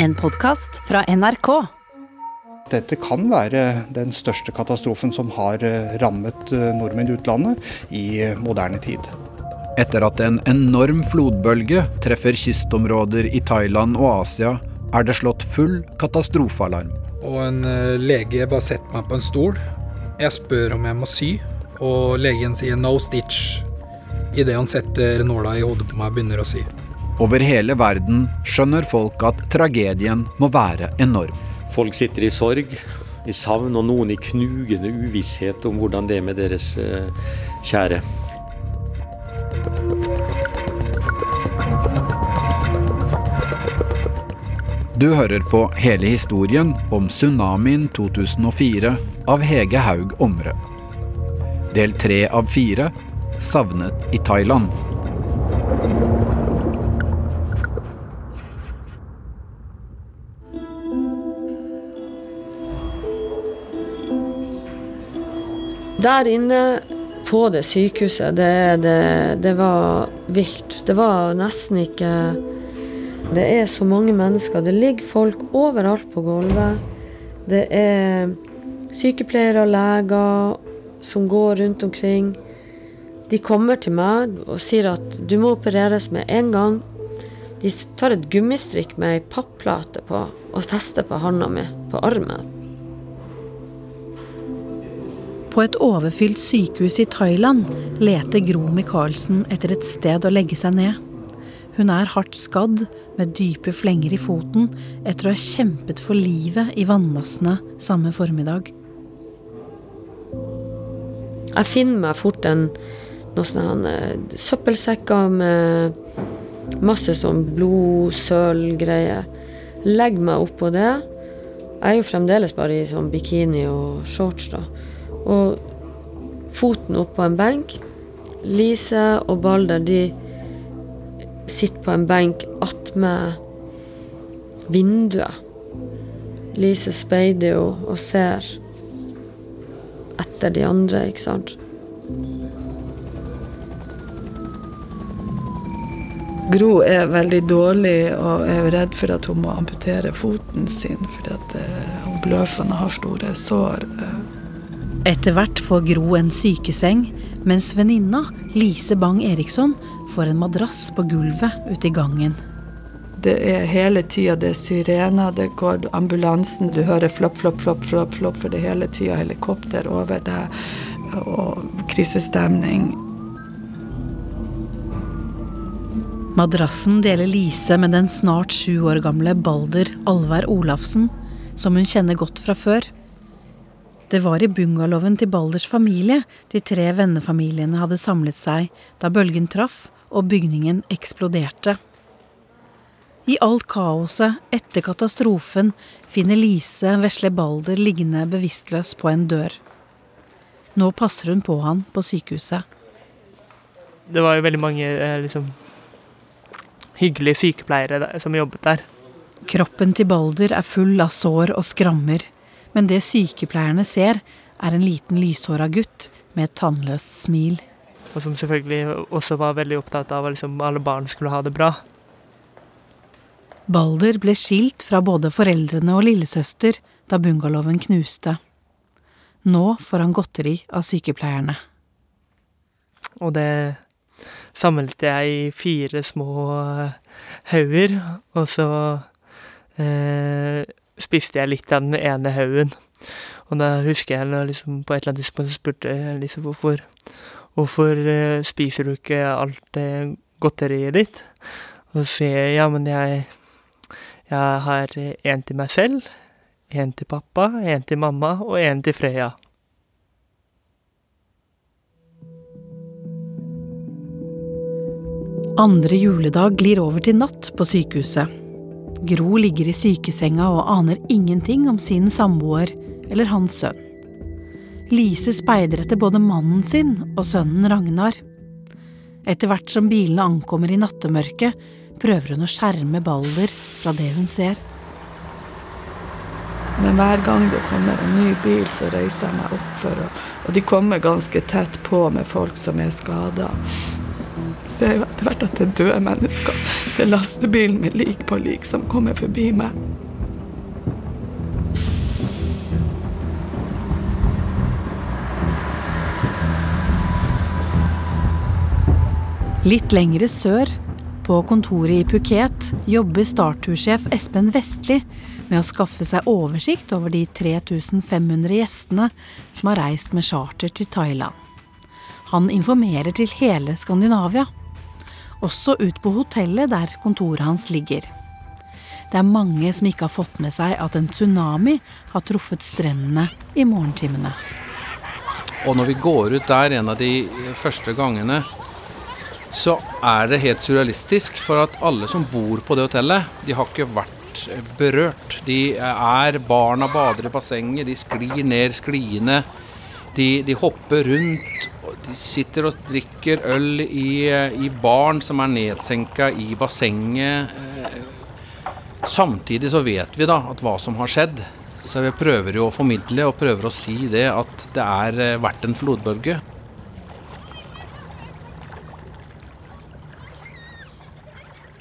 En podkast fra NRK. Dette kan være den største katastrofen som har eh, rammet eh, nordmenn i utlandet i eh, moderne tid. Etter at en enorm flodbølge treffer kystområder i Thailand og Asia, er det slått full katastrofealarm. Og en lege bare setter meg på en stol. Jeg spør om jeg må sy, og legen sier 'no stitch' idet han setter nåla i hodet på meg og begynner å sy. Over hele verden skjønner folk at tragedien må være enorm. Folk sitter i sorg, i savn, og noen i knugende uvisshet om hvordan det er med deres uh, kjære. Du hører på hele historien om tsunamien 2004 av Hege Haug Omre. Del tre av fire savnet i Thailand. Der inne på det sykehuset, det, det, det, var vilt. Det var nesten ikke Det er så mange mennesker. Det ligger folk overalt på gulvet. Det er sykepleiere og leger som går rundt omkring. De kommer til meg og sier at du må opereres med en gang. De tar et gummistrikk med ei papplate på og fester på handa mi, på armen. På et overfylt sykehus i Thailand leter Gro Michaelsen etter et sted å legge seg ned. Hun er hardt skadd, med dype flenger i foten, etter å ha kjempet for livet i vannmassene samme formiddag. Jeg finner meg fort en, noen sånne søppelsekker med masse sånn blodsølgreier. Legger meg oppå det. Jeg er jo fremdeles bare i sånn bikini og shorts, da. Og foten opp på en benk. Lise og Balder de sitter på en benk attmed vinduet. Lise speider jo og ser etter de andre, ikke sant. Gro er veldig dårlig og er redd for at hun må amputere foten sin fordi uh, hun blør sånn og har store sår. Etter hvert får Gro en sykeseng, mens venninna, Lise Bang Eriksson, får en madrass på gulvet ute i gangen. Det er hele tida det er syrener, det går ambulansen, du hører flopp, flopp, flopp, flopp, flopp for det er hele tida helikopter over deg, og krisestemning. Madrassen deler Lise med den snart sju år gamle Balder Alvær Olafsen, som hun kjenner godt fra før. Det var i bungalowen til Balders familie de tre vennefamiliene hadde samlet seg da bølgen traff og bygningen eksploderte. I alt kaoset etter katastrofen finner Lise vesle Balder liggende bevisstløs på en dør. Nå passer hun på han på sykehuset. Det var jo veldig mange eh, liksom, hyggelige sykepleiere som jobbet der. Kroppen til Balder er full av sår og skrammer men det sykepleierne ser, er en liten lyshåra gutt med et tannløst smil. Og som selvfølgelig også var veldig opptatt av at liksom alle barn skulle ha det bra. Balder ble skilt fra både foreldrene og lillesøster da bungalowen knuste. Nå får han godteri av sykepleierne. Og det samlet jeg i fire små hauger, og så eh, spiste jeg litt av den ene haugen. Og da husker jeg liksom, på et eller annet tidspunkt så spurte jeg liksom hvorfor Hvorfor uh, spiser du ikke alt det godteriet ditt? Og så sier jeg ja, men jeg, jeg har en til meg selv, en til pappa, en til mamma og en til Freya. Andre juledag glir over til natt på sykehuset. Gro ligger i sykesenga og aner ingenting om sin samboer eller hans sønn. Lise speider etter både mannen sin og sønnen Ragnar. Etter hvert som bilene ankommer i nattemørket, prøver hun å skjerme Balder fra det hun ser. Men hver gang det kommer en ny bil, så reiser jeg meg opp for å Og de kommer ganske tett på med folk som er skada. Ser jo etter hvert at det er døde mennesker. Det er lastebilen med lik på lik som kommer forbi meg. Litt lengre sør, på kontoret i Phuket, jobber Startur-sjef Espen Vestli med å skaffe seg oversikt over de 3500 gjestene som har reist med charter til Thailand. Han informerer til hele Skandinavia, også ut på hotellet der kontoret hans ligger. Det er mange som ikke har fått med seg at en tsunami har truffet strendene i morgentimene. Og når vi går ut der en av de første gangene, så er det helt surrealistisk. For at alle som bor på det hotellet, de har ikke vært berørt. De er Barna bader i bassenget, de sklir ned skliene. De, de hopper rundt. Sitter og drikker øl i, i baren som er nedsenka i bassenget. Samtidig så vet vi da at hva som har skjedd. Så vi prøver jo å formidle og prøver å si det at det er vært en flodbølge.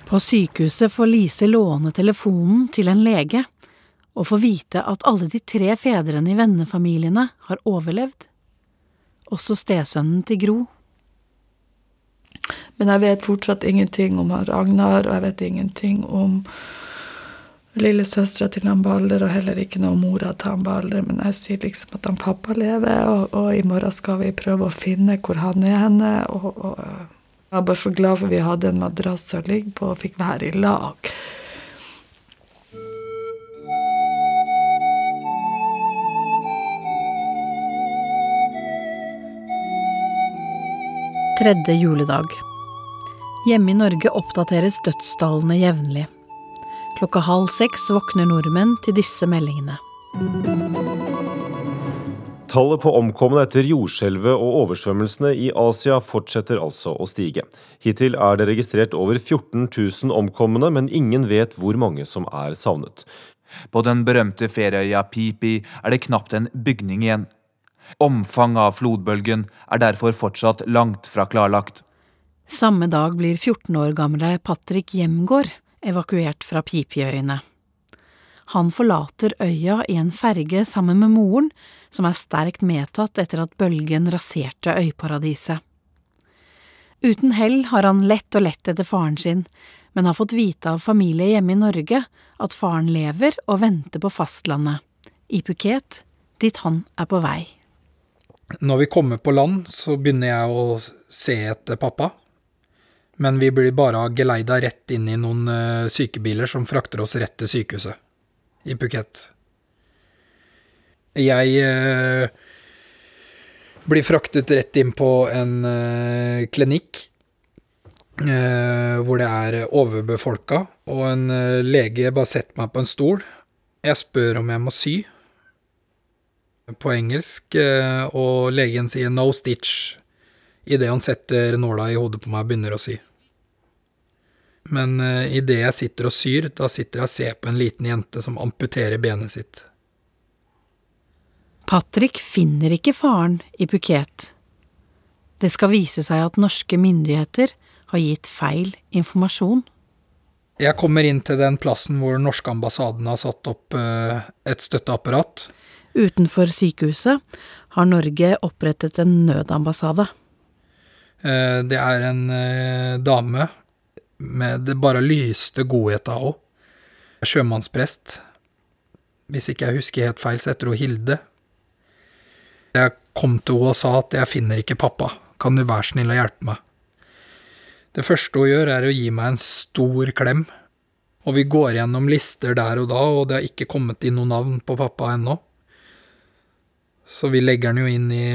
På sykehuset får Lise låne telefonen til en lege og får vite at alle de tre fedrene i vennefamiliene har overlevd. Også stesønnen til Gro. Men jeg vet fortsatt ingenting om Ragnar, og jeg vet ingenting om lillesøstera til han Balder, og heller ikke noe om mora til han Balder. Men jeg sier liksom at han pappa lever, og, og i morgen skal vi prøve å finne hvor han er henne. og, og jeg var bare så glad for vi hadde en madrass å ligge på og fikk være i lag. Tredje juledag. Hjemme i Norge oppdateres dødstallene jevnlig. Klokka halv seks våkner nordmenn til disse meldingene. Tallet på omkomne etter jordskjelvet og oversvømmelsene i Asia fortsetter altså å stige. Hittil er det registrert over 14 000 omkomne, men ingen vet hvor mange som er savnet. På den berømte ferieøya Pipi er det knapt en bygning igjen. Omfanget av flodbølgen er derfor fortsatt langt fra klarlagt. Samme dag blir 14 år gamle Patrick Hjemgård evakuert fra Pipiøyene. Han forlater øya i en ferge sammen med moren, som er sterkt medtatt etter at bølgen raserte øyparadiset. Uten hell har han lett og lett etter faren sin, men har fått vite av familie hjemme i Norge at faren lever og venter på fastlandet, i Phuket, dit han er på vei. Når vi kommer på land, så begynner jeg å se etter pappa. Men vi blir bare geleida rett inn i noen uh, sykebiler som frakter oss rett til sykehuset i Phuket. Jeg uh, blir fraktet rett inn på en uh, klinikk hvor det er overbefolka, og en lege bare setter meg på en stol. Jeg spør om jeg må sy på engelsk, og legen sier 'no stitch' idet han setter nåla i hodet på meg og begynner å sy. Men uh, idet jeg sitter og syr, da sitter jeg og ser på en liten jente som amputerer benet sitt. Patrick finner ikke faren i Phuket. Det skal vise seg at norske myndigheter har gitt feil informasjon. Jeg kommer inn til den plassen hvor norske ambassaden har satt opp uh, et støtteapparat. Utenfor sykehuset har Norge opprettet en nødambassade. Uh, det er en uh, dame med det bare lyste godhet av henne. Sjømannsprest. Hvis ikke jeg husker helt feil, så heter hun Hilde. Jeg kom til henne og sa at jeg finner ikke pappa, kan du være snill å hjelpe meg? Det første hun gjør, er å gi meg en stor klem, og vi går gjennom lister der og da, og det har ikke kommet inn noe navn på pappa ennå. Så vi legger den jo inn i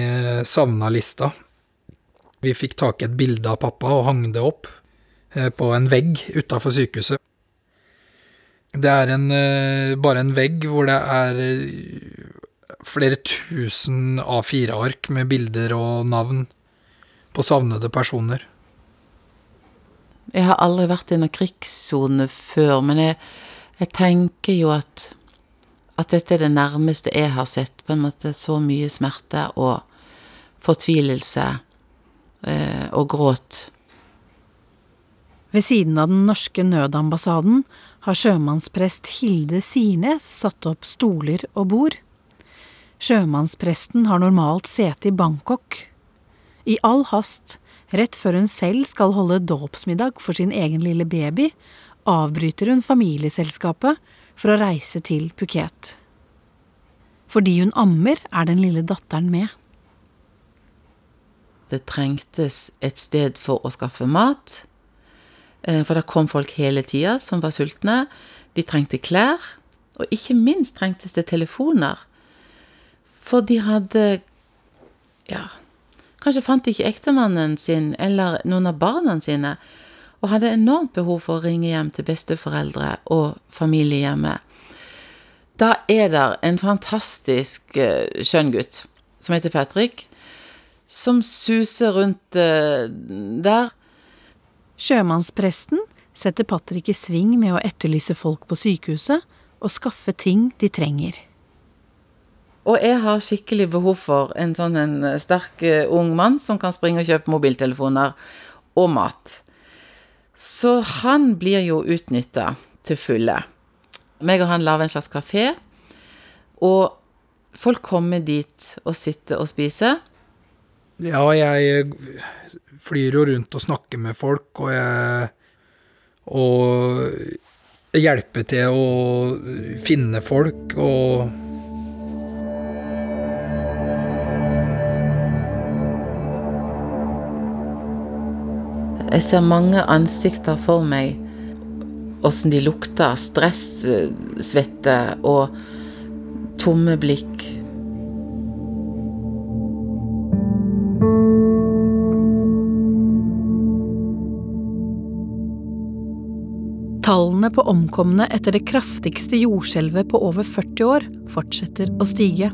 savna-lista. Vi fikk tak i et bilde av pappa og hang det opp på en vegg utafor sykehuset. Det er en, bare en vegg hvor det er flere tusen A4-ark med bilder og navn på savnede personer. Jeg har aldri vært i noen krigssone før, men jeg, jeg, tenker jo at, at dette er det nærmeste jeg har sett på en måte så mye smerte og fortvilelse eh, og gråt Ved siden av den norske nødambassaden har sjømannsprest Hilde Sirnes satt opp stoler og bord. Sjømannspresten har normalt sete i Bangkok. I all hast, rett før hun selv skal holde dåpsmiddag for sin egen lille baby, avbryter hun familieselskapet for å reise til Phuket. Fordi hun ammer, er den lille datteren med. Det trengtes et sted for å skaffe mat, eh, for det kom folk hele tida som var sultne. De trengte klær, og ikke minst trengtes det telefoner. For de hadde Ja, kanskje fant de ikke ektemannen sin eller noen av barna sine, og hadde enormt behov for å ringe hjem til besteforeldre og familiehjemmet. Da er det en fantastisk uh, skjønn gutt som heter Patrick, som suser rundt uh, der. Sjømannspresten setter Patrick i sving med å etterlyse folk på sykehuset og skaffe ting de trenger. Og jeg har skikkelig behov for en sånn en sterk uh, ung mann som kan springe og kjøpe mobiltelefoner og mat. Så han blir jo utnytta til fulle. Meg og han lager en slags kafé, og folk kommer dit og sitter og spiser. Ja, jeg flyr jo rundt og snakker med folk, og jeg Og hjelper til å finne folk og Jeg ser mange ansikter for meg, åssen de lukter. Stress, svette og tomme blikk. Tallene på omkomne etter det kraftigste jordskjelvet på over 40 år fortsetter å stige.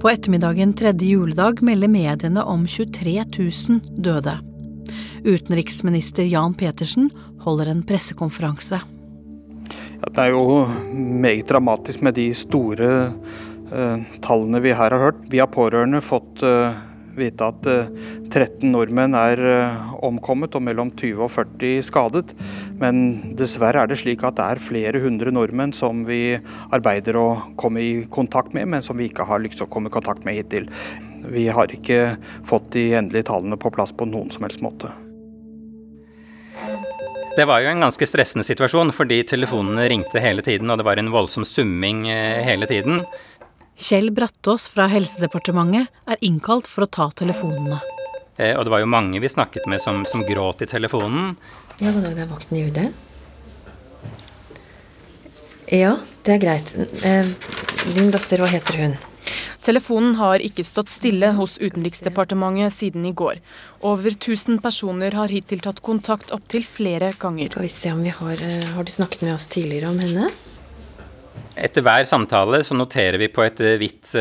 På ettermiddagen tredje juledag melder mediene om 23 000 døde. Utenriksminister Jan Petersen holder en pressekonferanse. Ja, det er jo meget dramatisk med de store eh, tallene vi her har hørt. Vi har pårørende fått eh, vite at eh, 13 nordmenn er omkommet og mellom 20 og 40 skadet. Men dessverre er det slik at det er flere hundre nordmenn som vi arbeider å komme i kontakt med, men som vi ikke har lykkes å komme i kontakt med hittil. Vi har ikke fått de endelige tallene på plass på noen som helst måte. Det var jo en ganske stressende situasjon, fordi telefonene ringte hele tiden, og det var en voldsom summing hele tiden. Kjell Brattås fra Helsedepartementet er innkalt for å ta telefonene. Og det var jo mange vi snakket med som, som gråt i telefonen. Ja, god dag, det er vakten i UD. Ja, det er greit. Din datter, hva heter hun? Telefonen har ikke stått stille hos Utenriksdepartementet siden i går. Over 1000 personer har hittil tatt kontakt opptil flere ganger. Skal vi se om vi har, har du snakket med oss tidligere om henne? Etter hver samtale så noterer vi på et hvitt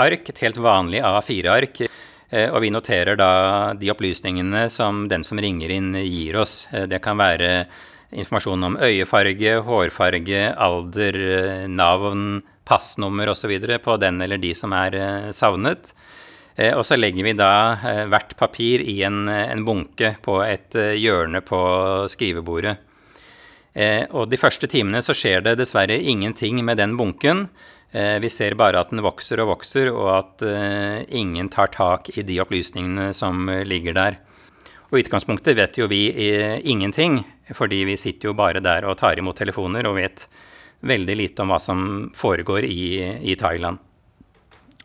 ark, et helt vanlig A4-ark. Og vi noterer da de opplysningene som den som ringer inn, gir oss. Det kan være informasjon om øyefarge, hårfarge, alder, navn, passnummer osv. på den eller de som er savnet. Og så legger vi da hvert papir i en, en bunke på et hjørne på skrivebordet. Og de første timene så skjer det dessverre ingenting med den bunken. Vi ser bare at den vokser og vokser, og at ingen tar tak i de opplysningene som ligger der. Og i utgangspunktet vet jo vi ingenting, fordi vi sitter jo bare der og tar imot telefoner og vet veldig lite om hva som foregår i, i Thailand.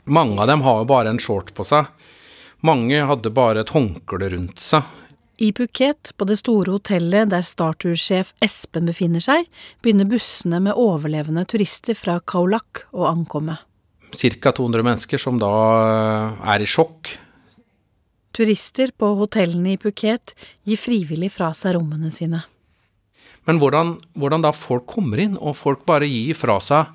Mange av dem har jo bare en short på seg. Mange hadde bare et håndkle rundt seg. I Phuket, på det store hotellet der Startur-sjef Espen befinner seg, begynner bussene med overlevende turister fra Kaulak å ankomme. Ca. 200 mennesker som da er i sjokk. Turister på hotellene i Phuket gir frivillig fra seg rommene sine. Men hvordan, hvordan da folk kommer inn, og folk bare gir fra seg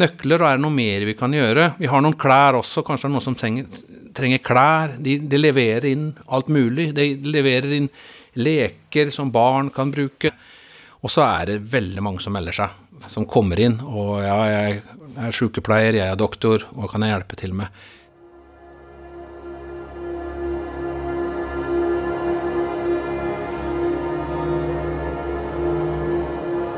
nøkler, og er det noe mer vi kan gjøre? Vi har noen klær også, kanskje noen som trenger, trenger klær. De, de, leverer inn alt mulig. De leverer inn leker som barn kan bruke. Og så er det veldig mange som melder seg, som kommer inn. Og ja, jeg er sykepleier, jeg er doktor, hva kan jeg hjelpe til med?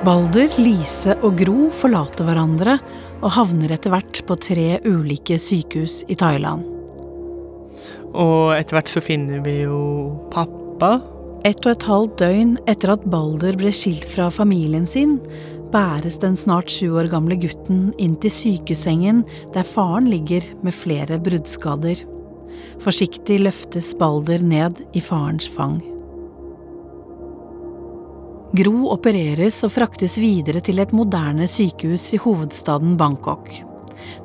Balder, Lise og Gro forlater hverandre og havner etter hvert på tre ulike sykehus i Thailand. Og etter hvert så finner vi jo pappa. Ett og et halvt døgn etter at Balder ble skilt fra familien sin, bæres den snart sju år gamle gutten inn til sykesengen der faren ligger med flere bruddskader. Forsiktig løftes Balder ned i farens fang. Gro opereres og fraktes videre til et moderne sykehus i hovedstaden Bangkok.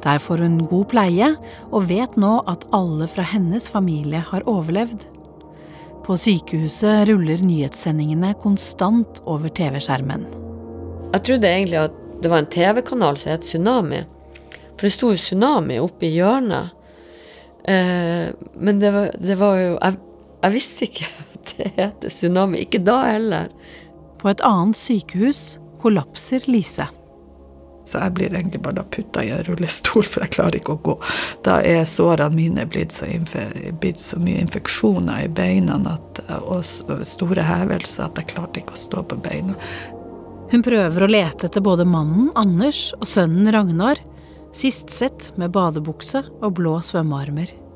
Der får hun god pleie, og vet nå at alle fra hennes familie har overlevd. På sykehuset ruller nyhetssendingene konstant over TV-skjermen. Jeg trodde egentlig at det var en TV-kanal som het Tsunami. For det sto jo Tsunami oppe i hjørnet. Eh, men det var, det var jo jeg, jeg visste ikke at det heter Tsunami. Ikke da heller. På et annet sykehus kollapser Lise. Så jeg blir egentlig bare putta i en rullestol, for jeg klarer ikke å gå. Da er sårene mine blitt så, blitt så mye infeksjoner i beina at, og store hevelser at jeg klarte ikke å stå på beina. Hun prøver å lete etter både mannen Anders og sønnen Ragnar, sist sett med badebukse og blå svømmearmer.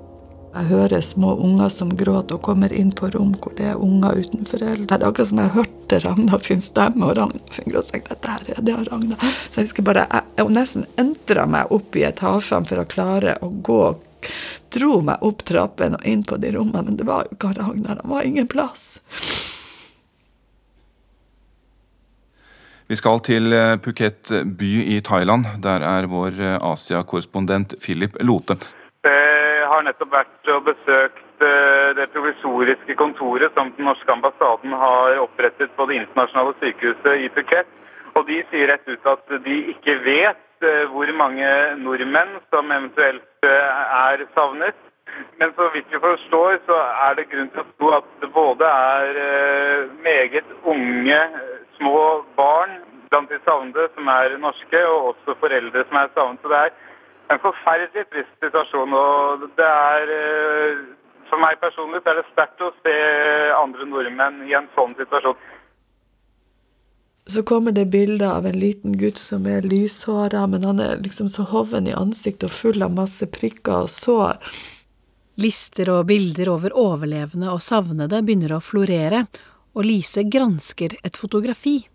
Jeg hører små unger som gråter og kommer inn på rom hvor det er unger uten foreldre. Det er akkurat som jeg hørte Ragnar sin stemme og Ragnar sin gråt. Dette her er det Ragnar. Så jeg husker bare jeg, jeg nesten entra meg opp i etasjene for å klare å gå. Dro meg opp trappen og inn på de rommene, men det var jo ikke Ragnar. Han var ingen plass. Vi skal til eh, Phuket by i Thailand. Der er vår eh, Asia-korrespondent Philip Lote. Jeg nettopp vært og besøkt eh, det provisoriske kontoret som den norske ambassaden har opprettet på det internasjonale sykehuset i Phuket. Og de sier rett ut at de ikke vet eh, hvor mange nordmenn som eventuelt eh, er savnet. Men så vidt vi forstår, så er det grunn til å tro at det både er meget unge, små barn blant de savnede som er norske, og også foreldre som er savnet. Så det er en forferdelig trist situasjon. og det er, eh, For meg personlig så er det sterkt å se andre nordmenn i en sånn situasjon. Så kommer det bilder av en liten gutt som er lyshåra, men han er liksom så hoven i ansiktet og full av masse prikker og sår. Lister og bilder over overlevende og savnede begynner å florere, og Lise gransker et fotografi.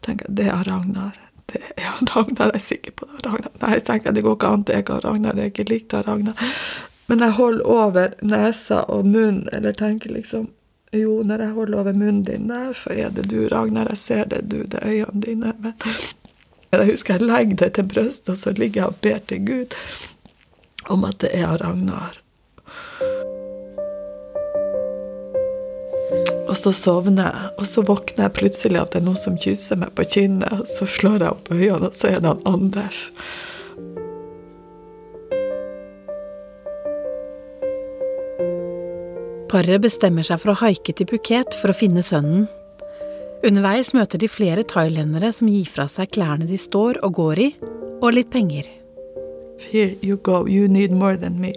Tenker, det er Ragnar det er Ragnar, jeg er sikker på det. Ragnar. Nei, jeg tenker det går ikke an, jeg har Ragnar, det er ikke likt av Ragnar. Men jeg holder over nesa og munnen, eller tenker liksom Jo, når jeg holder over munnen din der, så er det du, Ragnar. Jeg ser det, du, det er øynene dine. Men jeg husker jeg legger det til brystet, og så ligger jeg og ber til Gud om at det er Ragnar. Og så sovner jeg, og så våkner jeg plutselig av at det er noen som kysser meg på kinnet. Og så slår jeg opp øynene, og så er det han Anders. Paret bestemmer seg for å haike til Phuket for å finne sønnen. Underveis møter de flere thailendere som gir fra seg klærne de står og går i, og litt penger. Here you go, you need more than me.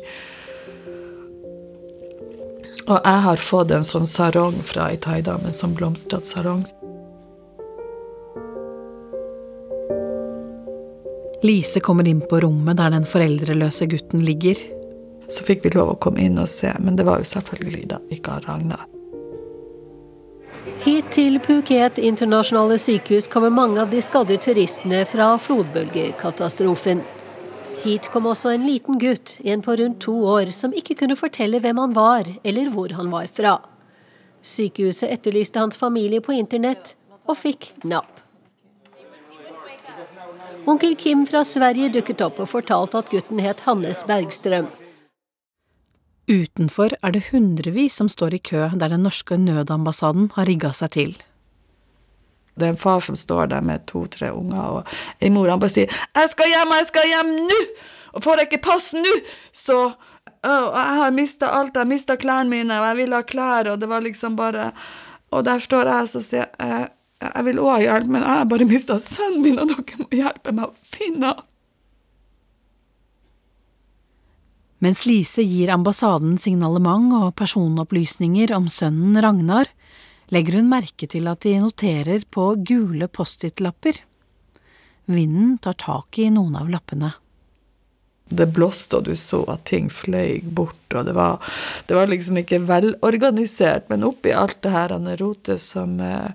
Og jeg har fått en sånn sarong fra ei thaidame, en sånn blomstret sarong. Lise kommer inn på rommet der den foreldreløse gutten ligger. Så fikk vi lov å komme inn og se, men det var jo selvfølgelig da ikke av Ragna. Hit til Phuket internasjonale sykehus kommer mange av de skadde turistene fra flodbølgekatastrofen. Hit kom også en liten gutt, en på rundt to år, som ikke kunne fortelle hvem han var, eller hvor han var fra. Sykehuset etterlyste hans familie på internett, og fikk napp. Onkel Kim fra Sverige dukket opp og fortalte at gutten het Hannes Bergstrøm. Utenfor er det hundrevis som står i kø der den norske nødambassaden har rigga seg til. Det er en far som står der med to-tre unger, og ei mor han bare sier 'Jeg skal hjem, jeg skal hjem nå!' Og får jeg ikke pass nå, så og Jeg har mista alt, jeg har mista klærne mine, og jeg ville ha klær, og det var liksom bare Og der står jeg og sier jeg, jeg vil òg ha hjelp, men jeg har bare mista sønnen min, og dere må hjelpe meg å finne ham. Mens Lise gir ambassaden signalement og personopplysninger om sønnen Ragnar, legger hun merke til at de noterer på gule Post-It-lapper. Vinden tar tak i noen av lappene. Det blåste, og du så at ting fløy bort, og det var, det var liksom ikke velorganisert. Men oppi alt det her rotet som eh,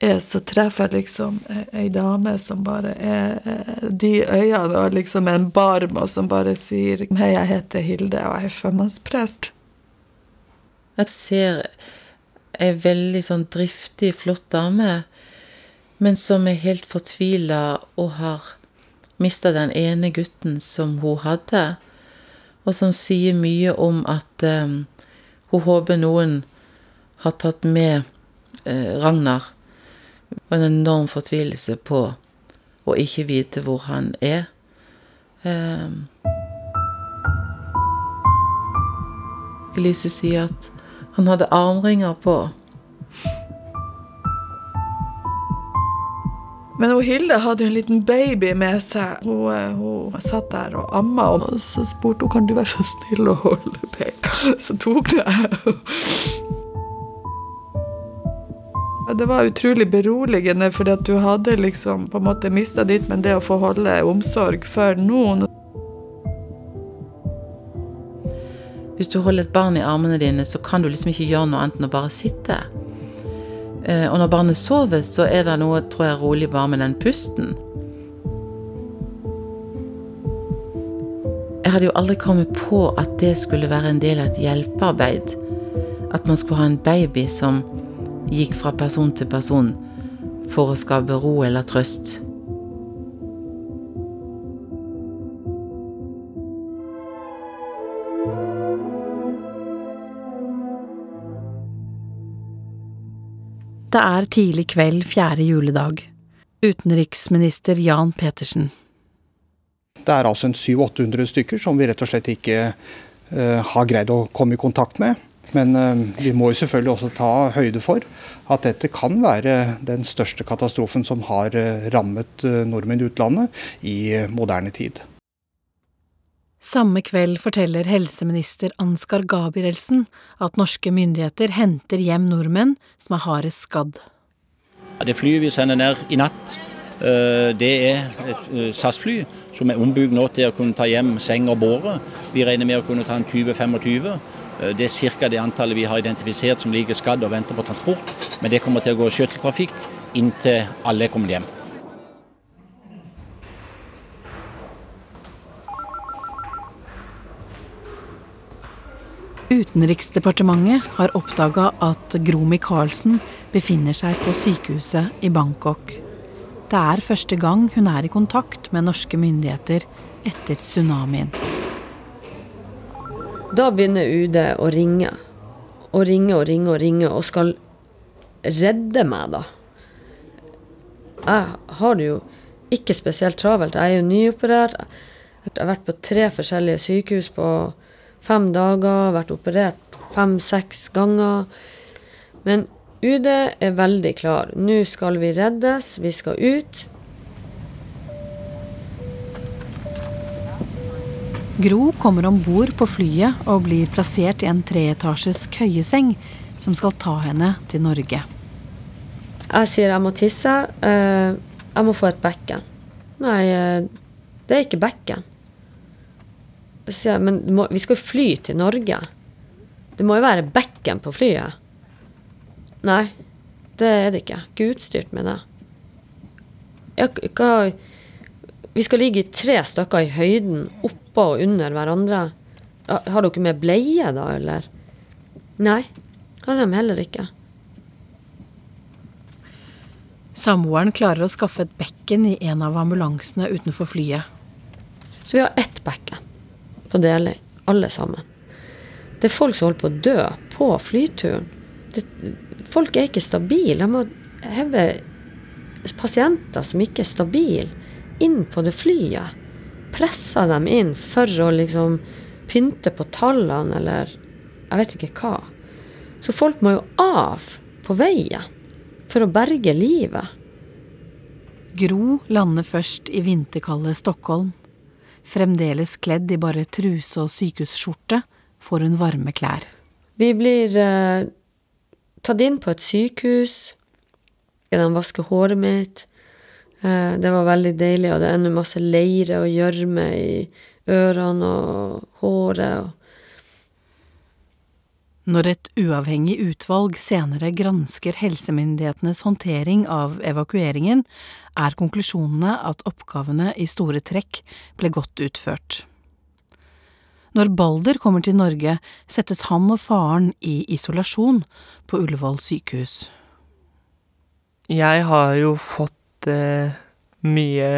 er, så treffer jeg liksom ei dame som bare er eh, de øynene og liksom en barm, og som bare sier Hei, jeg heter Hilde, og jeg er sjømannsprest. Jeg ser ei veldig sånn driftig, flott dame men som er helt fortvila og har mista den ene gutten som hun hadde, og som sier mye om at um, hun håper noen har tatt med uh, Ragnar. Og en enorm fortvilelse på å ikke vite hvor han er. Um, Elise sier at han hadde armringer på. Men hun Hilde hadde en liten baby med seg. Hun, eh, hun satt der og amma, og så spurte hun kan du være så snill å holde babyen. Så tok det. Det var utrolig beroligende, fordi du hadde liksom på en måte mista ditt, men det å få holde omsorg for noen Hvis du holder et barn i armene dine, så kan du liksom ikke gjøre noe annet enn å bare sitte. Eh, og når barnet sover, så er det noe, tror jeg, rolig bare med den pusten. Jeg hadde jo aldri kommet på at det skulle være en del av et hjelpearbeid. At man skulle ha en baby som gikk fra person til person for å skape ro eller trøst. Det er tidlig kveld fjerde juledag. Utenriksminister Jan Petersen. Det er altså en 700-800 stykker som vi rett og slett ikke uh, har greid å komme i kontakt med. Men uh, vi må jo selvfølgelig også ta høyde for at dette kan være den største katastrofen som har uh, rammet nordmenn i utlandet i moderne tid. Samme kveld forteller helseminister Ansgar Gabrielsen at norske myndigheter henter hjem nordmenn som er hardest skadd. Det flyet vi sender ned i natt, eh, det er et eh, SAS-fly som er ombygd nå til å kunne ta hjem seng og båre. Vi regner med å kunne ta en 20-25. Eh, det er ca. det antallet vi har identifisert som ligger skadd og venter på transport. Men det kommer til å gå skytteltrafikk inntil alle er kommet hjem. Utenriksdepartementet har oppdaga at Gro Michaelsen befinner seg på sykehuset i Bangkok. Det er første gang hun er i kontakt med norske myndigheter etter tsunamien. Da begynner UD å ringe. Og ringe og ringe og ringe, og skal redde meg, da. Jeg har det jo ikke spesielt travelt. Jeg er jo nyoperert. Jeg har vært på tre forskjellige sykehus på fem dager, vært operert fem-seks ganger. Men UD er veldig klar. Nå skal vi reddes, vi skal ut. Gro kommer om bord på flyet og blir plassert i en treetasjes køyeseng som skal ta henne til Norge. Jeg sier jeg må tisse. Eh, jeg må få et bekken. Nei, eh, det er ikke bekken. Så jeg, men må, vi skal jo fly til Norge. Det må jo være bekken på flyet. Nei, det er det ikke. Ikke utstyrt med det. Jeg, hva, vi skal ligge i tre stykker i høyden, oppå og under hverandre. Har dere med bleie, da, eller? Nei, har de heller ikke. Samboeren klarer å skaffe et bekken i en av ambulansene utenfor flyet. Så vi har ett bekken på deling, alle sammen. Det er folk som holder på å dø på flyturen. Det, folk er ikke stabile. De må heve pasienter som ikke er stabile, inn på det flyet. Pressa dem inn for å liksom pynte på tallene, eller jeg vet ikke hva. Så folk må jo av på veien for å berge livet. Gro lander først i vinterkalde Stockholm. Fremdeles kledd i bare truse og sykehusskjorte får hun varme klær. Vi blir eh, tatt inn på et sykehus. De vasker håret mitt. Eh, det var veldig deilig, og det er ennå masse leire og gjørme i ørene og håret. og når et uavhengig utvalg senere gransker helsemyndighetenes håndtering av evakueringen, er konklusjonene at oppgavene i store trekk ble godt utført. Når Balder kommer til Norge, settes han og faren i isolasjon på Ullevål sykehus. Jeg har jo fått eh, mye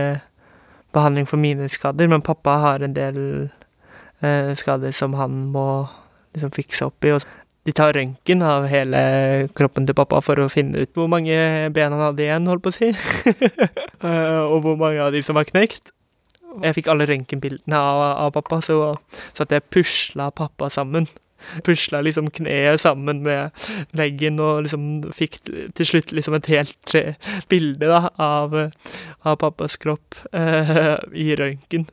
behandling for mine skader, men pappa har en del eh, skader som han må liksom fikse opp i. De tar røntgen av hele kroppen til pappa for å finne ut hvor mange ben han hadde igjen, holdt på å si. Eh, og hvor mange av de som var knekt. Jeg fikk alle røntgenbildene av, av, pappa, så, så at jeg pusla pappa sammen. Pusla liksom kneet sammen med leggen og liksom fikk til slutt liksom et helt eh, bilde da, av, av pappas kropp eh, i røntgen.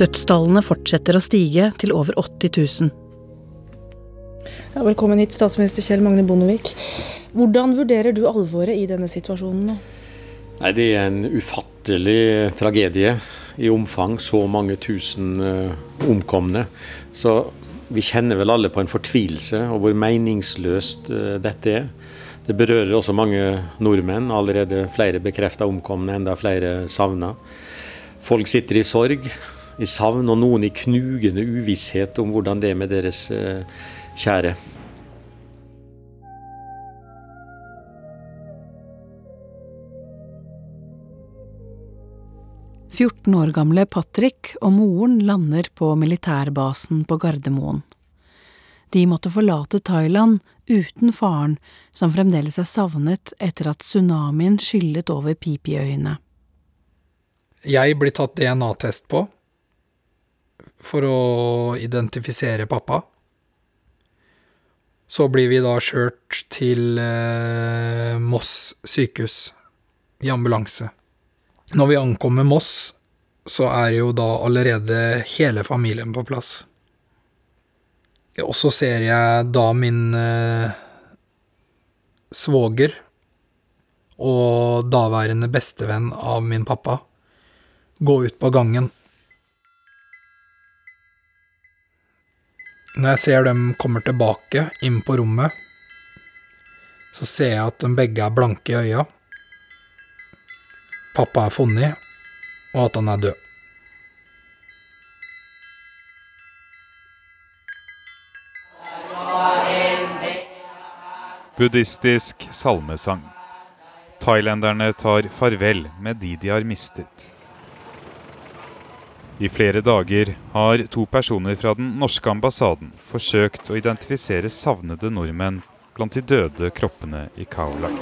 Dødstallene fortsetter å stige til over 80 000. Ja, velkommen hit, statsminister Kjell Magne Bondevik. Hvordan vurderer du alvoret i denne situasjonen nå? Nei, Det er en ufattelig tragedie i omfang. Så mange tusen uh, omkomne. Så vi kjenner vel alle på en fortvilelse og hvor meningsløst uh, dette er. Det berører også mange nordmenn. Allerede flere bekrefta omkomne, enda flere savna. Folk sitter i sorg i savn, og noen i knugende uvisshet om hvordan det er med deres eh, kjære. Fjorten år gamle Patrick og moren lander på militærbasen på Gardermoen. De måtte forlate Thailand uten faren, som fremdeles er savnet etter at tsunamien skyllet over Pipiøyene. Jeg blir tatt DNA-test på, for å identifisere pappa. Så blir vi da kjørt til eh, Moss sykehus i ambulanse. Når vi ankommer Moss, så er jo da allerede hele familien på plass. Og så ser jeg da min eh, svoger og daværende bestevenn av min pappa gå ut på gangen. Når jeg ser dem kommer tilbake inn på rommet, så ser jeg at de begge er blanke i øya. Pappa er funnet, og at han er død. Buddhistisk salmesang. Thailenderne tar farvel med de de har mistet. I flere dager har to personer fra den norske ambassaden forsøkt å identifisere savnede nordmenn blant de døde kroppene i Kaulak.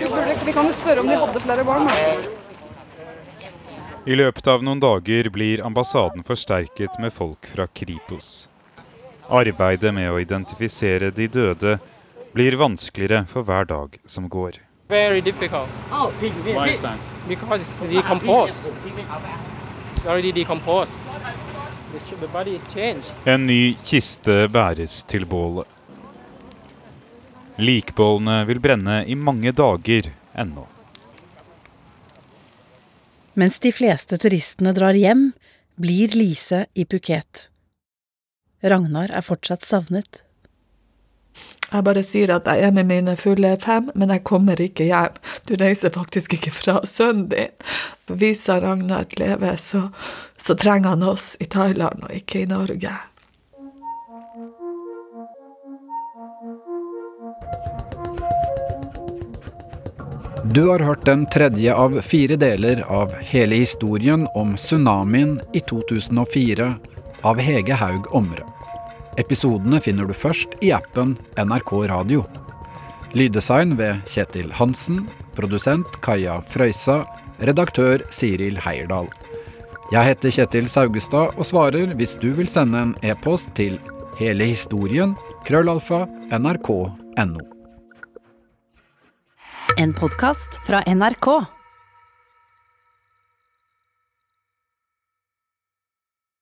Vi kan spørre om de hadde flere barn. I løpet av noen dager blir ambassaden forsterket med folk fra Kripos. Arbeidet med å identifisere de døde blir vanskeligere for hver dag som går. Very difficult. Oh, Why is that? Because it's decomposed. It's already decomposed. En ny kiste bæres til bålet. Likbålene vil brenne i mange dager ennå. Mens de fleste turistene drar hjem, blir Lise i Phuket. Ragnar er fortsatt savnet. Jeg bare sier at jeg er med mine fulle fem, men jeg kommer ikke hjem. Du reiser faktisk ikke fra sønnen din. Viser Ragnar lever, så, så trenger han oss i Thailand og ikke i Norge. Du har hørt den tredje av fire deler av hele historien om tsunamien i 2004 av Hege Haug Omre. Episodene finner du først i appen NRK Radio. Lyddesign ved Kjetil Hansen. Produsent Kaja Frøysa. Redaktør Siril Heierdal. Jeg heter Kjetil Saugestad og svarer hvis du vil sende en e-post til hele historien krøllalfa nrk.no. En podkast fra NRK.